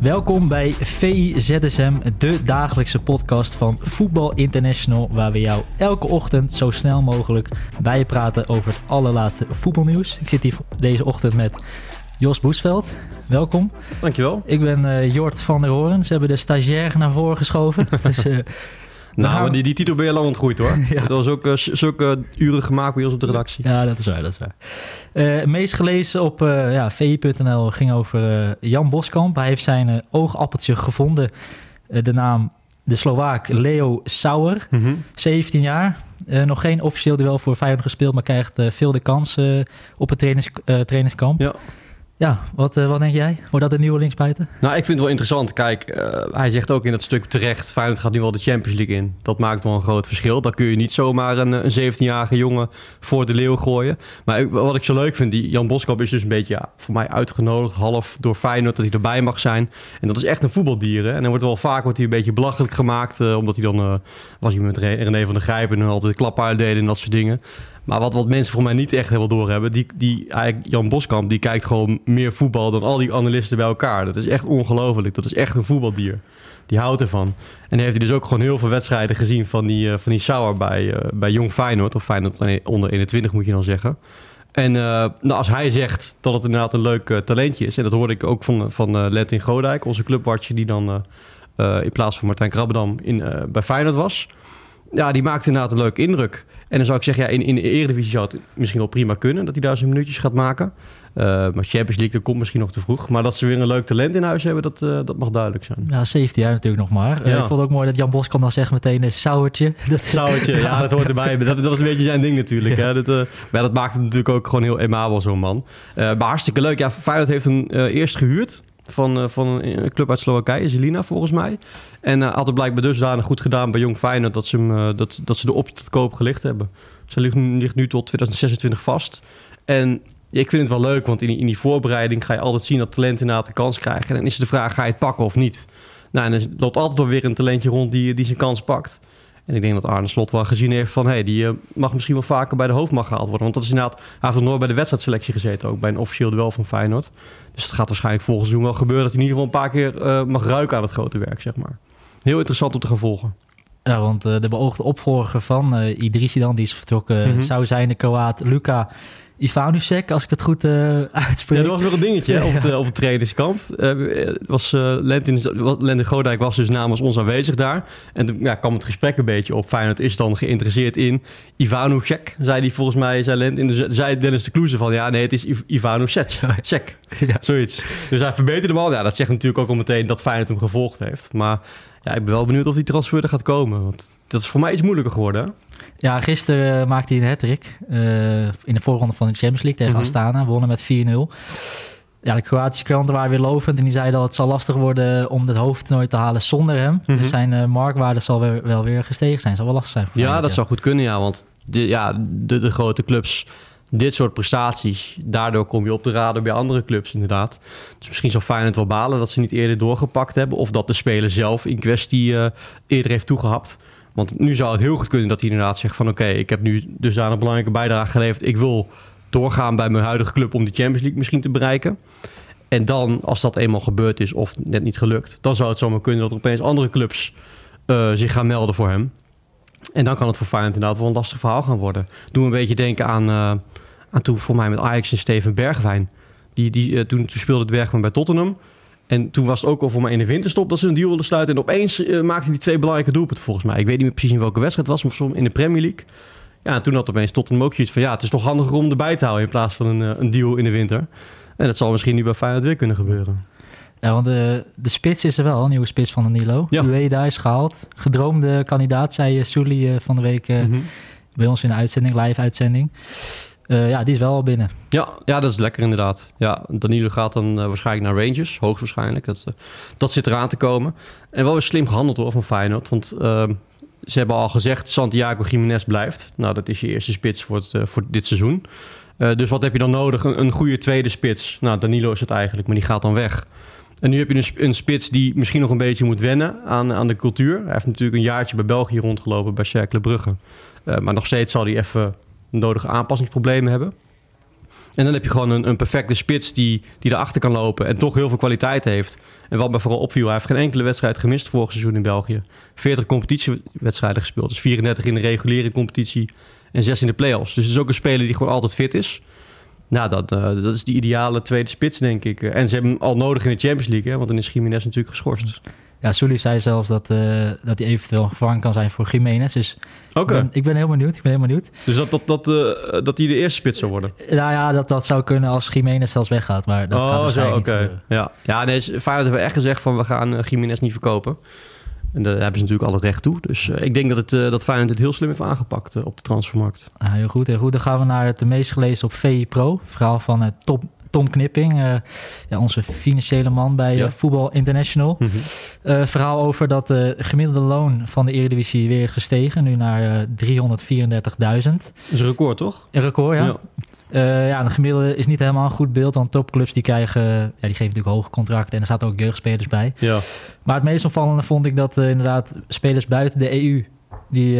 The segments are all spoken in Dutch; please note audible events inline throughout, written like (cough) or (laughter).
Welkom bij VIZSM, de dagelijkse podcast van Voetbal International, waar we jou elke ochtend zo snel mogelijk bijpraten over het allerlaatste voetbalnieuws. Ik zit hier deze ochtend met Jos Boesveld. Welkom. Dankjewel. Ik ben uh, Jort van der Hoorn. Ze hebben de stagiair naar voren geschoven. (laughs) dus, uh, nou, gaan... die, die titel ben je lang ontgroeid hoor. (laughs) ja. Dat was ook uh, zulke uren gemaakt bij ons op de redactie. Ja, dat is waar. Dat is waar. Uh, meest gelezen op uh, ja, vi.nl ging over Jan Boskamp. Hij heeft zijn oogappeltje gevonden. de naam de Slovaak Leo Sauer, mm -hmm. 17 jaar. nog geen officieel duel voor Feyenoord gespeeld, maar krijgt veel de kans op het trainings, trainingskamp. Ja. Ja, wat, uh, wat denk jij? Wordt dat een nieuwe linksbuiten? Nou, ik vind het wel interessant. Kijk, uh, hij zegt ook in dat stuk terecht... Feyenoord gaat nu wel de Champions League in. Dat maakt wel een groot verschil. Dan kun je niet zomaar een, een 17-jarige jongen voor de leeuw gooien. Maar wat ik zo leuk vind, die Jan Boskamp is dus een beetje... Ja, voor mij uitgenodigd, half door Feyenoord... dat hij erbij mag zijn. En dat is echt een voetbaldier. Hè? En dan wordt wel vaak wordt hij een beetje belachelijk gemaakt... Omdat hij dan... was hij met René van der Grijpen... en altijd klappen uitdelen en dat soort dingen... Maar wat, wat mensen voor mij niet echt helemaal doorhebben, die, die eigenlijk Jan Boskamp, die kijkt gewoon meer voetbal dan al die analisten bij elkaar. Dat is echt ongelooflijk. Dat is echt een voetbaldier. Die houdt ervan. En heeft hij dus ook gewoon heel veel wedstrijden gezien van die, uh, van die Sauer bij, uh, bij Jong Feyenoord. Of Feyenoord onder 21 moet je dan zeggen. En uh, nou, als hij zegt dat het inderdaad een leuk talentje is. En dat hoorde ik ook van, van Lentin Godijk, onze clubwartje die dan in plaats van Martijn Krabbedam in, bij Feyenoord was. Ja, die maakt inderdaad een leuke indruk. En dan zou ik zeggen, ja, in, in de Eredivisie zou het misschien wel prima kunnen... dat hij daar zijn minuutjes gaat maken. Uh, maar Champions League, dat komt misschien nog te vroeg. Maar dat ze weer een leuk talent in huis hebben, dat, uh, dat mag duidelijk zijn. Ja, 17 jaar natuurlijk nog maar. Ja. Uh, ik vond het ook mooi dat Jan Bos kan dan zeggen meteen een sauertje. (laughs) Dat... Sauertje, ja, dat hoort erbij. (laughs) Dat, dat is een beetje zijn ding natuurlijk. Ja. Hè? Dat, maar dat maakt het natuurlijk ook gewoon heel emabel, zo'n man. maar hartstikke leuk. Ja, Feyenoord heeft hem eerst gehuurd van, uh, van een club uit Slowakije, Zelina volgens mij. En uh, had het blijkbaar dusdanig goed gedaan bij Jong Feyenoord dat ze, hem, uh, dat, dat ze de optie te koop gelicht hebben. Ze ligt, nu tot 2026 vast. En ik vind het wel leuk, want in die, in die voorbereiding ga je altijd zien dat talenten inderdaad de kans krijgen. En dan is de vraag, ga je het pakken of niet? Nou, en er loopt altijd wel weer een talentje rond die, die zijn kans pakt. En ik denk dat Arne Slot wel gezien heeft van... hey, die uh, mag misschien wel vaker bij de hoofdmacht gehaald worden. Want dat is inderdaad... Hij heeft nog nooit bij de wedstrijdselectie gezeten... ook bij een officieel duel van Feyenoord. Dus het gaat waarschijnlijk volgend seizoen wel gebeuren... dat hij in ieder geval een paar keer uh, mag ruiken aan het grote werk, zeg maar. Heel interessant om te gaan volgen. Ja, want uh, de beoogde opvolger van uh, Idrissi dan... die is vertrokken, mm -hmm. zou zijn de Kroaat Luka... Ivanusek, als ik het goed uh, uitspreek. Ja, dat was nog een dingetje ja. op, (laughs) het, op het trainingskamp. Uh, was, uh, Lentin, Lentin Godijk was dus namens ons aanwezig daar. En toen ja, kwam het gesprek een beetje op. Feyenoord is dan geïnteresseerd in Ivanusek, zei hij volgens mij. Zei, Lentin, dus zei Dennis de Kloeze van, ja nee, het is Ivanusek. Check. Ja. Zoiets. Dus hij verbeterde hem al. Ja, dat zegt natuurlijk ook al meteen dat Feyenoord hem gevolgd heeft. Maar ja, ik ben wel benieuwd of die transfer er gaat komen. Want dat is voor mij iets moeilijker geworden, hè? Ja, gisteren uh, maakte hij een hat-trick uh, in de voorronde van de Champions League tegen mm -hmm. Astana. Wonnen met 4-0. Ja, de Kroatische kranten waren weer lovend en die zeiden dat het zal lastig worden om het hoofdtoernooi te halen zonder hem. Mm -hmm. Dus zijn uh, marktwaarde zal weer, wel weer gestegen zijn. Zal wel lastig zijn. Voor ja, dat zou goed kunnen, ja. Want de, ja, de, de grote clubs dit soort prestaties. Daardoor kom je op de radar bij andere clubs inderdaad. Dus misschien zal Feyenoord wel balen dat ze niet eerder doorgepakt hebben. Of dat de speler zelf in kwestie uh, eerder heeft toegehapt. Want nu zou het heel goed kunnen dat hij inderdaad zegt van... oké, ik heb nu dus daar een belangrijke bijdrage geleverd. Ik wil doorgaan bij mijn huidige club om de Champions League misschien te bereiken. En dan, als dat eenmaal gebeurd is of net niet gelukt... dan zou het zomaar kunnen dat er opeens andere clubs uh, zich gaan melden voor hem. En dan kan het voor Feyenoord inderdaad wel een lastig verhaal gaan worden. Doe een beetje denken aan, uh, aan toen voor mij met Ajax en Steven Bergwijn. Die, die, uh, toen, toen speelde Bergwijn bij Tottenham. En toen was het ook al voor mij in de winterstop dat ze een deal wilden sluiten. En opeens uh, maakte hij twee belangrijke doelpunten volgens mij. Ik weet niet meer precies in welke wedstrijd het was, maar in de Premier League. Ja, en toen had opeens Tottenham ook zoiets van... ja, het is toch handiger om erbij te houden in plaats van een, een deal in de winter. En dat zal misschien nu bij Feyenoord weer kunnen gebeuren. Ja, want de, de spits is er wel, een nieuwe spits van Danilo. Ja. Ueda is gehaald. Gedroomde kandidaat, zei Sully uh, van de week mm -hmm. bij ons in de uitzending, live uitzending. Eh, ja, die is wel al binnen. Ja, ja, dat is lekker inderdaad. Ja, Danilo gaat dan eh, waarschijnlijk naar Rangers, hoogstwaarschijnlijk. Dat, eh, dat zit eraan te komen. En wel weer slim gehandeld hoor van Feyenoord. Want ehm, ze hebben al gezegd, Santiago Jiménez blijft. Nou, dat is je eerste spits voor, het, voor dit seizoen. Dus wat heb je dan nodig? Een, een goede tweede spits. Nou, Danilo is het eigenlijk, maar die gaat dan weg. En nu heb je een, een spits die misschien nog een beetje moet wennen aan, aan de cultuur. Hij heeft natuurlijk een jaartje bij België rondgelopen, bij Cercle Brugge. Maar nog steeds zal hij even nodige aanpassingsproblemen hebben. En dan heb je gewoon een, een perfecte spits die, die erachter kan lopen en toch heel veel kwaliteit heeft. En wat me vooral opviel, hij heeft geen enkele wedstrijd gemist vorig seizoen in België. 40 competitiewedstrijden gespeeld, dus 34 in de reguliere competitie en 6 in de play-offs. Dus het is ook een speler die gewoon altijd fit is. Nou, dat, eh, dat is die ideale tweede spits, denk ik. En ze hebben hem al nodig in de Champions League, want dan is Jiménez natuurlijk geschorst. Ja, Sully zei zelfs dat, eh, dat hij eventueel gevangen kan zijn voor Jiménez. Dus Oké, ik, ben, ik ben heel benieuwd. Ik ben heel benieuwd. dus dat, dat, dat, eh, dat hij de eerste spits zou worden. Nou ja, dat, dat zou kunnen als Jiménez zelfs weggaat. Maar dat gaat oh, zo, waarschijnlijk niet gebeuren. Ja, ja nee, Feyenoord hebben echt gezegd van we gaan uh, Jiménez niet verkopen. En daar hebben ze natuurlijk alle recht toe. Dus eh, ik denk dat, het, eh, dat Feyenoord het heel slim heeft aangepakt eh, op de transfermarkt. Ah, heel goed, heel goed. Dan gaan we naar het meest gelezen op VI Pro. Verhaal van eh, Top, Tom Knipping, eh, ja, onze financiële man bij Ja. eh, Voetbal International. Eh, verhaal over dat de gemiddelde loon van de Eredivisie weer gestegen. Nu naar eh 334.000. Dat is een record, toch? Een record, ja. Eh, ja, de gemiddelde is niet helemaal een goed beeld. Want topclubs die krijgen, ja, die geven natuurlijk hoge contracten. En er zaten ook jeugdspelers bij. Ja. Maar het meest opvallende vond ik dat inderdaad spelers buiten de EU... die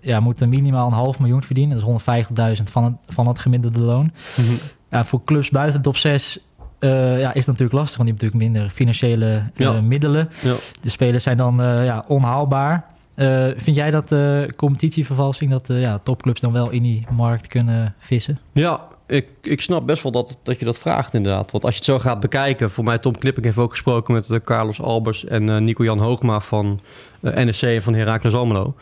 ja, moeten minimaal een half miljoen verdienen. Dat is 150.000 van het, van het gemiddelde loon. Mhm. Ja, voor clubs buiten de top 6 eh, ja, is het natuurlijk lastig. Want die hebben natuurlijk minder financiële eh, Ja. middelen. Ja. De spelers zijn dan eh, ja, onhaalbaar. Vind jij dat competitievervalsing... dat ja, topclubs dan wel in die markt kunnen vissen? Ja, ik, ik snap best wel dat, dat je dat vraagt inderdaad. Want als je het zo gaat bekijken... Voor mij, Tom Knipping heeft ook gesproken met Carlos Albers... en Nico-Jan Hoogma van NSC en van Heracles Almelo.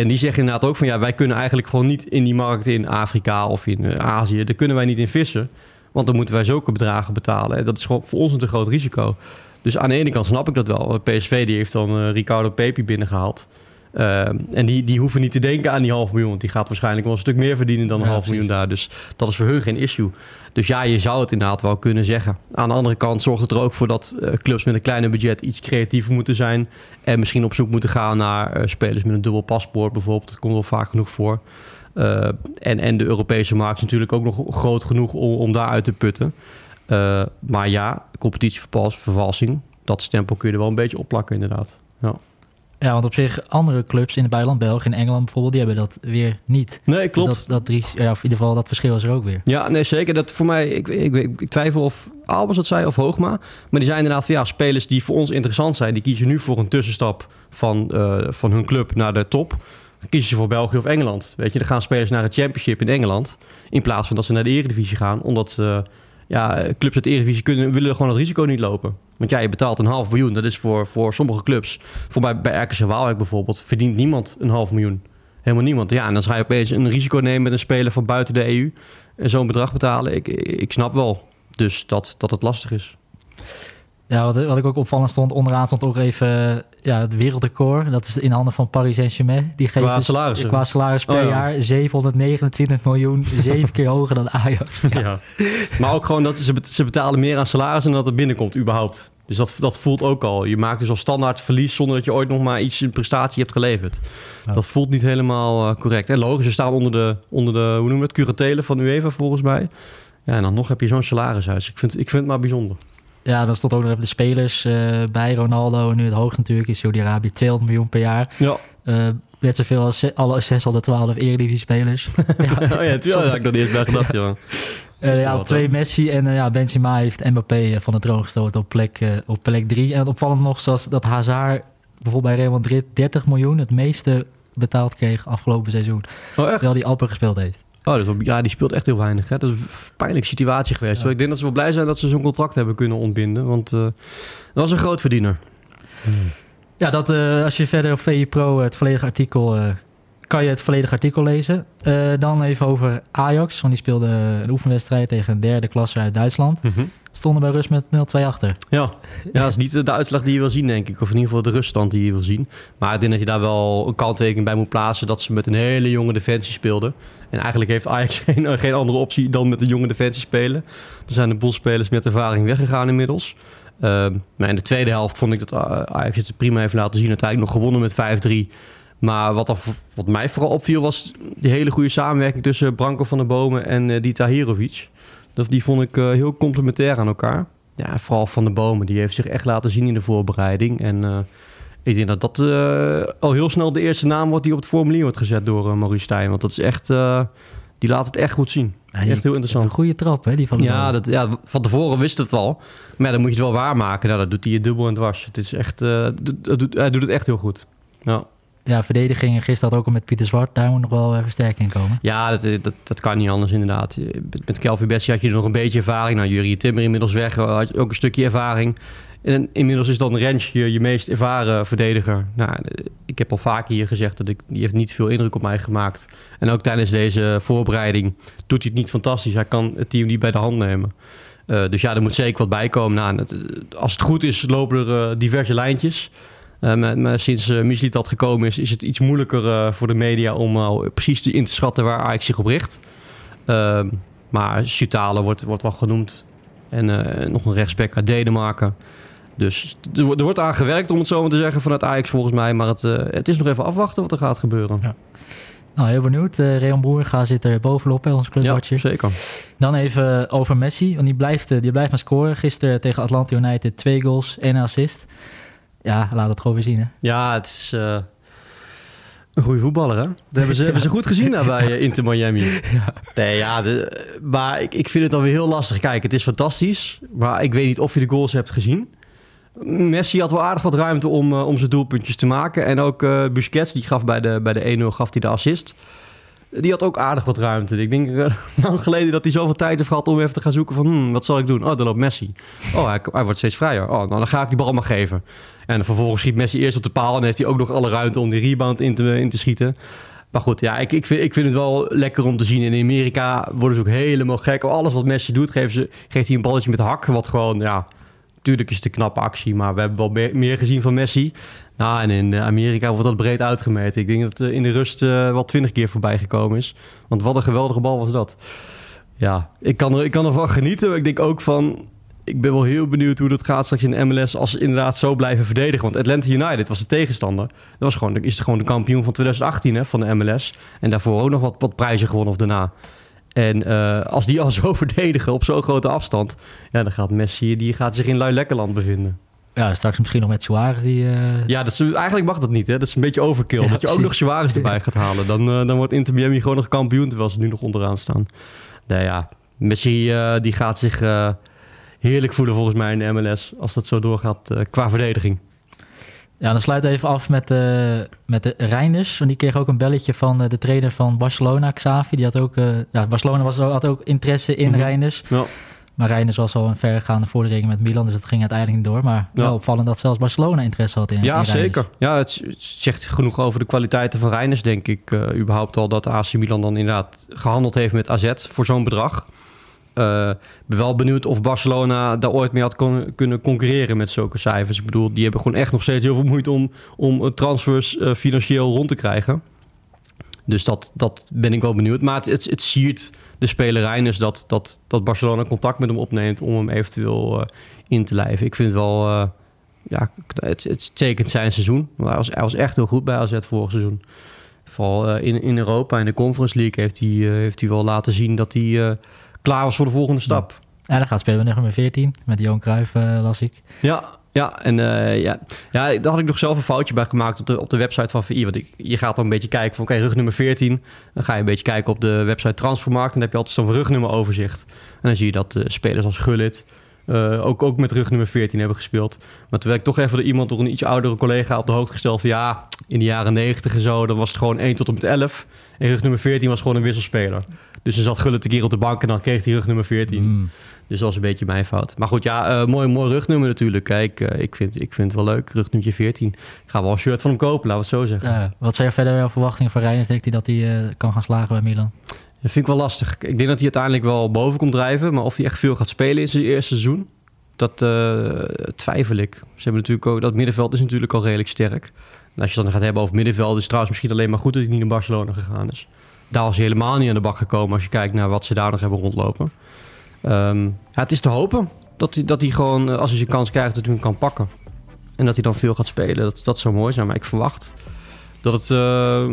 En die zeggen inderdaad ook van... ja, wij kunnen eigenlijk gewoon niet in die markt in Afrika of in eh, Azië... daar kunnen wij niet in vissen. Want dan moeten wij zulke bedragen betalen. En dat is gewoon voor ons een te groot risico. Dus aan de ene kant snap ik dat wel. PSV die heeft dan eh, Ricardo Pepi binnengehaald. Eh, en die, die hoeven niet te denken aan die half miljoen. Want die gaat waarschijnlijk wel een stuk meer verdienen dan een Ja, half precies. miljoen daar. Dus dat is voor hun geen issue. Dus ja, je zou het inderdaad wel kunnen zeggen. Aan de andere kant zorgt het er ook voor dat eh, clubs met een kleiner budget iets creatiever moeten zijn. En misschien op zoek moeten gaan naar eh, spelers met een dubbel paspoort bijvoorbeeld. Dat komt wel vaak genoeg voor. En, en de Europese markt is natuurlijk ook nog groot genoeg om, om daaruit te putten. Maar ja, competitievervalsing, dat stempel kun je er wel een beetje opplakken inderdaad. Ja. Ja, want op zich andere clubs in het buitenland, België en Engeland bijvoorbeeld... die hebben dat weer niet. Nee, klopt. Dus dat, dat ries- ja, of in ieder geval dat verschil is er ook weer. Ja, nee, zeker. Dat voor mij, ik, ik, ik, ik twijfel of Albers dat zei of Hoogma. Maar die zijn inderdaad van ja, spelers die voor ons interessant zijn. Die kiezen nu voor een tussenstap van, eh, van hun club naar de top. Dan kiezen ze voor België of Engeland. Weet je, dan gaan spelers naar het championship in Engeland. In plaats van dat ze naar de eredivisie gaan. Omdat eh, ja, clubs uit de eredivisie kunnen, willen gewoon het risico niet lopen. Want ja, je betaalt een half miljoen. Dat is voor, voor sommige clubs. Voor mij bij RKC Waalwijk bijvoorbeeld verdient niemand een half miljoen. Helemaal niemand. Ja, en dan ga je opeens een risico nemen met een speler van buiten de EU. En zo'n bedrag betalen. Ik, ik snap wel. Dus dat, dat het lastig is. Ja, wat, wat ik ook opvallend stond, onderaan stond ook even ja, het wereldrecord. Dat is in handen van Paris Saint-Germain. Die geven Qua salarissen? Qua salaris per Oh, ja. jaar 729 miljoen, (laughs) zeven keer hoger dan Ajax. Ja. Maar ook gewoon dat ze, ze betalen meer aan salaris dan dat er binnenkomt überhaupt. Dus dat, dat voelt ook al. Je maakt dus al standaard verlies zonder dat je ooit nog maar iets in prestatie hebt geleverd. Ja. Dat voelt niet helemaal eh, correct. En logisch, ze staan onder de, onder de hoe noem je het, curatelen van UEFA volgens mij. Ja, en dan nog heb je zo'n salarishuis. Ik vind, ik vind het maar bijzonder. Ja, dan stond ook nog even de spelers eh, bij Ronaldo. Nu het hoogst natuurlijk is Saudi-Arabië 200 miljoen per jaar. Ja, Eh net zoveel als alle 612 Eredivisie-spelers. (laughs) ja, oh ja, tuurlijk. Had ik nog niet eens bij gedacht, joh. Eh, ja, op twee? Messi en eh, ja, Benzema heeft Mbappé eh, van de troon gestoten op plek, eh, op plek drie. En opvallend nog, zoals dat Hazard bijvoorbeeld bij Real Madrid 30 miljoen het meeste betaald kreeg afgelopen seizoen. Oh, echt? Terwijl hij amper gespeeld heeft. Oh, wel- ja, die speelt echt heel weinig. Hè? Dat is een pijnlijke situatie geweest. Ja. Ik denk dat ze wel blij zijn dat ze zo'n contract hebben kunnen ontbinden. Want eh, dat was een groot verdiener. Ja, dat, eh, als je verder op VI Pro het volledige artikel... eh, kan je het volledige artikel lezen. Dan even over Ajax, want die speelde een oefenwedstrijd tegen een derde klasse uit Duitsland. Stonden bij rust met 0-2 achter. Ja. ja, dat is niet de uitslag die je wil zien, denk ik. Of in ieder geval de ruststand die je wil zien. Maar ik denk dat je daar wel een kanttekening bij moet plaatsen... dat ze met een hele jonge defensie speelden. En eigenlijk heeft Ajax (laughs) geen, andere optie dan met een jonge defensie spelen. Er zijn de boelspelers met ervaring weggegaan inmiddels. Uh, maar in de tweede helft vond ik dat Ajax het prima heeft laten zien. Uiteindelijk nog gewonnen met 5-3. Maar wat, wat mij vooral opviel was die hele goede samenwerking tussen Branko van der Bomen en uh, Dita Hirovic. Dat, die vond ik uh, heel complementair aan elkaar. Ja, vooral van de Bomen. Die heeft zich echt laten zien in de voorbereiding. En uh, ik denk dat dat al heel snel de eerste naam wordt die op het formulier wordt gezet door Maurice Stijn. Want dat is echt, die laat het echt goed zien. Ja, echt heel interessant. Een goede trap, hè? Die van de ja, dat, ja, van tevoren wist het wel. Maar dan moet je het wel waarmaken. Nou, dat doet hij je dubbel en dwars. Het is echt, hij doet het echt heel goed. Ja ja, verdediging gisteren had ook al met Pieter Zwart. Daar moet nog wel versterking in komen. Ja, dat, dat, dat kan niet anders inderdaad. Met Kelvin Bessie had je nog een beetje ervaring. Nou, Jurie Timmer inmiddels weg. Had je ook een stukje ervaring. En inmiddels is dan Rens je, je meest ervaren verdediger. Nou, ik heb al vaker hier gezegd dat ik, die heeft niet veel indruk op mij gemaakt. En ook tijdens deze voorbereiding doet hij het niet fantastisch. Hij kan het team niet bij de hand nemen. Dus ja, er moet zeker wat bij komen. Nou, als het goed is, lopen er diverse lijntjes. Uh, maar, sinds uh, Misliet gekomen is, is het iets moeilijker uh, voor de media om precies te, in te schatten waar Ajax zich op richt. Ehm, maar Sutale wordt, wordt wel genoemd. En nog een rechtsback uit Denemarken. Dus er, er, wordt aan gewerkt, om het zo maar te zeggen, vanuit Ajax volgens mij. Maar het, het is nog even afwachten wat er gaat gebeuren. Ja. Nou, heel benieuwd. Uh, Reon Boerga zit er bovenop bij ons clubwatcher. Ja, zeker. Dan even over Messi, want die blijft, die blijft maar scoren. Gisteren tegen Atlanta United twee goals, één assist ja, laat het gewoon weer zien. Hè? Ja, het is uh, een goede voetballer. Hè? Dat hebben ze, (laughs) hebben ze goed gezien daar bij uh, Inter Miami. (laughs) ja. Nee, ja, de, maar ik, ik vind het alweer heel lastig. Kijk, het is fantastisch, maar ik weet niet of je de goals hebt gezien. Messi had wel aardig wat ruimte om, uh, om zijn doelpuntjes te maken. En ook Busquets, die gaf bij de, bij de 1-0 gaf hij de assist. Die had ook aardig wat ruimte. Ik denk uh, (laughs) lang geleden dat hij zoveel tijd heeft gehad om even te gaan zoeken van... Hmm, wat zal ik doen? Oh, dan loopt Messi. Oh, hij, hij wordt steeds vrijer. Oh, nou, dan ga ik die bal maar geven. En vervolgens schiet Messi eerst op de paal... en heeft hij ook nog alle ruimte om die rebound in te, in te schieten. Maar goed, ja, ik, ik, vind, ik vind het wel lekker om te zien. in Amerika worden ze ook helemaal gek. Alles wat Messi doet, geeft, ze, geeft hij een balletje met hak. Wat gewoon, ja, natuurlijk is het een knappe actie. Maar we hebben wel meer gezien van Messi. Nou, en in Amerika wordt dat breed uitgemeten. Ik denk dat het in de rust uh, wel twintig keer voorbij gekomen is. Want wat een geweldige bal was dat. Ja, ik kan, er, ik kan ervan genieten. Ik denk ook van... Ik ben wel heel benieuwd hoe dat gaat straks in de MLS... als ze inderdaad zo blijven verdedigen. Want Atlanta United was de tegenstander. Dat was gewoon, is gewoon de kampioen van 2018 hè, van de MLS. En daarvoor ook nog wat, wat prijzen gewonnen of daarna. En uh, als die al zo (laughs) verdedigen op zo'n grote afstand... Ja, dan gaat Messi die gaat zich in Lui Lekkerland bevinden. Ja, straks misschien nog met Suarez die... Uh... Ja, dat is, eigenlijk mag dat niet, hè? Dat is een beetje overkill. Ja, dat je ook nog Suarez (laughs) erbij gaat halen. Dan, uh, dan wordt Inter Miami gewoon nog kampioen, terwijl ze nu nog onderaan staan. Nou ja, Messi die gaat zich heerlijk voelen volgens mij in de MLS... als dat zo doorgaat qua verdediging. Ja, dan sluiten we even af met, met de Reinders. Want die kreeg ook een belletje van de trainer van Barcelona, Xavi. Die had ook... ja, Barcelona was, had ook interesse in mm -hmm. Reinders. Ja. Maar Reinders was al een vergaande vordering met Milan, dus dat ging uiteindelijk niet door. Maar wel opvallend dat zelfs Barcelona interesse had in Ja, zeker. Ja, het, zegt genoeg over de kwaliteiten van Reinders, denk ik. Uh, überhaupt al dat AC Milan dan inderdaad gehandeld heeft met AZ voor zo'n bedrag. Uh, ben wel benieuwd of Barcelona daar ooit mee had kunnen concurreren met zulke cijfers. Ik bedoel, die hebben gewoon echt nog steeds heel veel moeite om, om transfers uh, financieel rond te krijgen. Dus dat, dat ben ik wel benieuwd. Maar het, het, siert de speler is dat, dat, dat Barcelona contact met hem opneemt om hem eventueel in te lijven. Ik vind het wel, ja, het, het tekent zijn seizoen. Hij was, hij was echt heel goed bij AZ vorig seizoen. Vooral in, in Europa, in de Conference League, heeft hij, heeft hij wel laten zien dat hij klaar was voor de volgende stap. Ja, dan gaat spelen we nummer 14 met Johan Cruijff, las ik. Ja, ja, en uh, ja. ja, daar had ik nog zelf een foutje bij gemaakt op de, op de website van VI. Want ik, je gaat dan een beetje kijken van, oké, okay, rugnummer 14. Dan ga je een beetje kijken op de website Transfermarkt. En dan heb je altijd zo'n rugnummeroverzicht. En dan zie je dat uh, spelers als Gullit uh, ook, ook met rugnummer 14 hebben gespeeld. Maar toen werd ik toch even door iemand, door een iets oudere collega op de hoogte gesteld van... ja, in de jaren 90 en zo, dan was het gewoon 1 tot en met 11. En rugnummer 14 was gewoon een wisselspeler. Dus dan zat Gullit een keer op de bank en dan kreeg hij rugnummer 14. Mm. Dus dat was een beetje mijn fout. Maar goed, ja, uh, mooi, mooi rugnummer natuurlijk. Kijk, uh, ik, vind, ik vind het wel leuk. Rugnummer 14. Ik ga wel een shirt van hem kopen, laten we het zo zeggen. Wat zijn verder jouw verwachtingen van Reiners? Denkt hij dat hij kan gaan slagen bij Milan? Dat vind ik wel lastig. Ik denk dat hij uiteindelijk wel boven komt drijven. Maar of hij echt veel gaat spelen in zijn eerste seizoen, dat eh, twijfel ik. Ze hebben natuurlijk ook, dat middenveld is natuurlijk al redelijk sterk. En als je het dan gaat hebben over middenveld, is het trouwens misschien alleen maar goed dat hij niet naar Barcelona gegaan is. Daar was hij helemaal niet aan de bak gekomen als je kijkt naar wat ze daar nog hebben rondlopen. Ehm, het is te hopen dat hij, dat hij gewoon, eh, als hij zijn kans krijgt, hij hem kan pakken. En dat hij dan veel gaat spelen. Dat, dat zou mooi zijn. Maar ik verwacht dat het eh,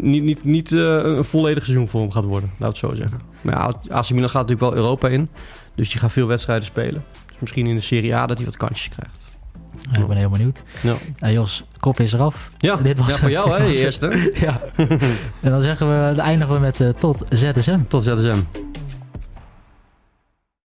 niet, niet, niet eh, een volledig seizoen voor hem gaat worden. Laat het zo zeggen. Maar ja, AC Milan gaat natuurlijk wel Europa in. Dus die gaat veel wedstrijden spelen. Dus misschien in de Serie A dat hij wat kansjes krijgt. Ja, ik ben heel benieuwd. Ja, Nou, Jos, kop is eraf. ja. Dit was- ja voor jou (laughs) hè, eerste. (laughs) Ja. en dan zeggen we, dan eindigen we met eh, tot ZSM. Tot ZSM.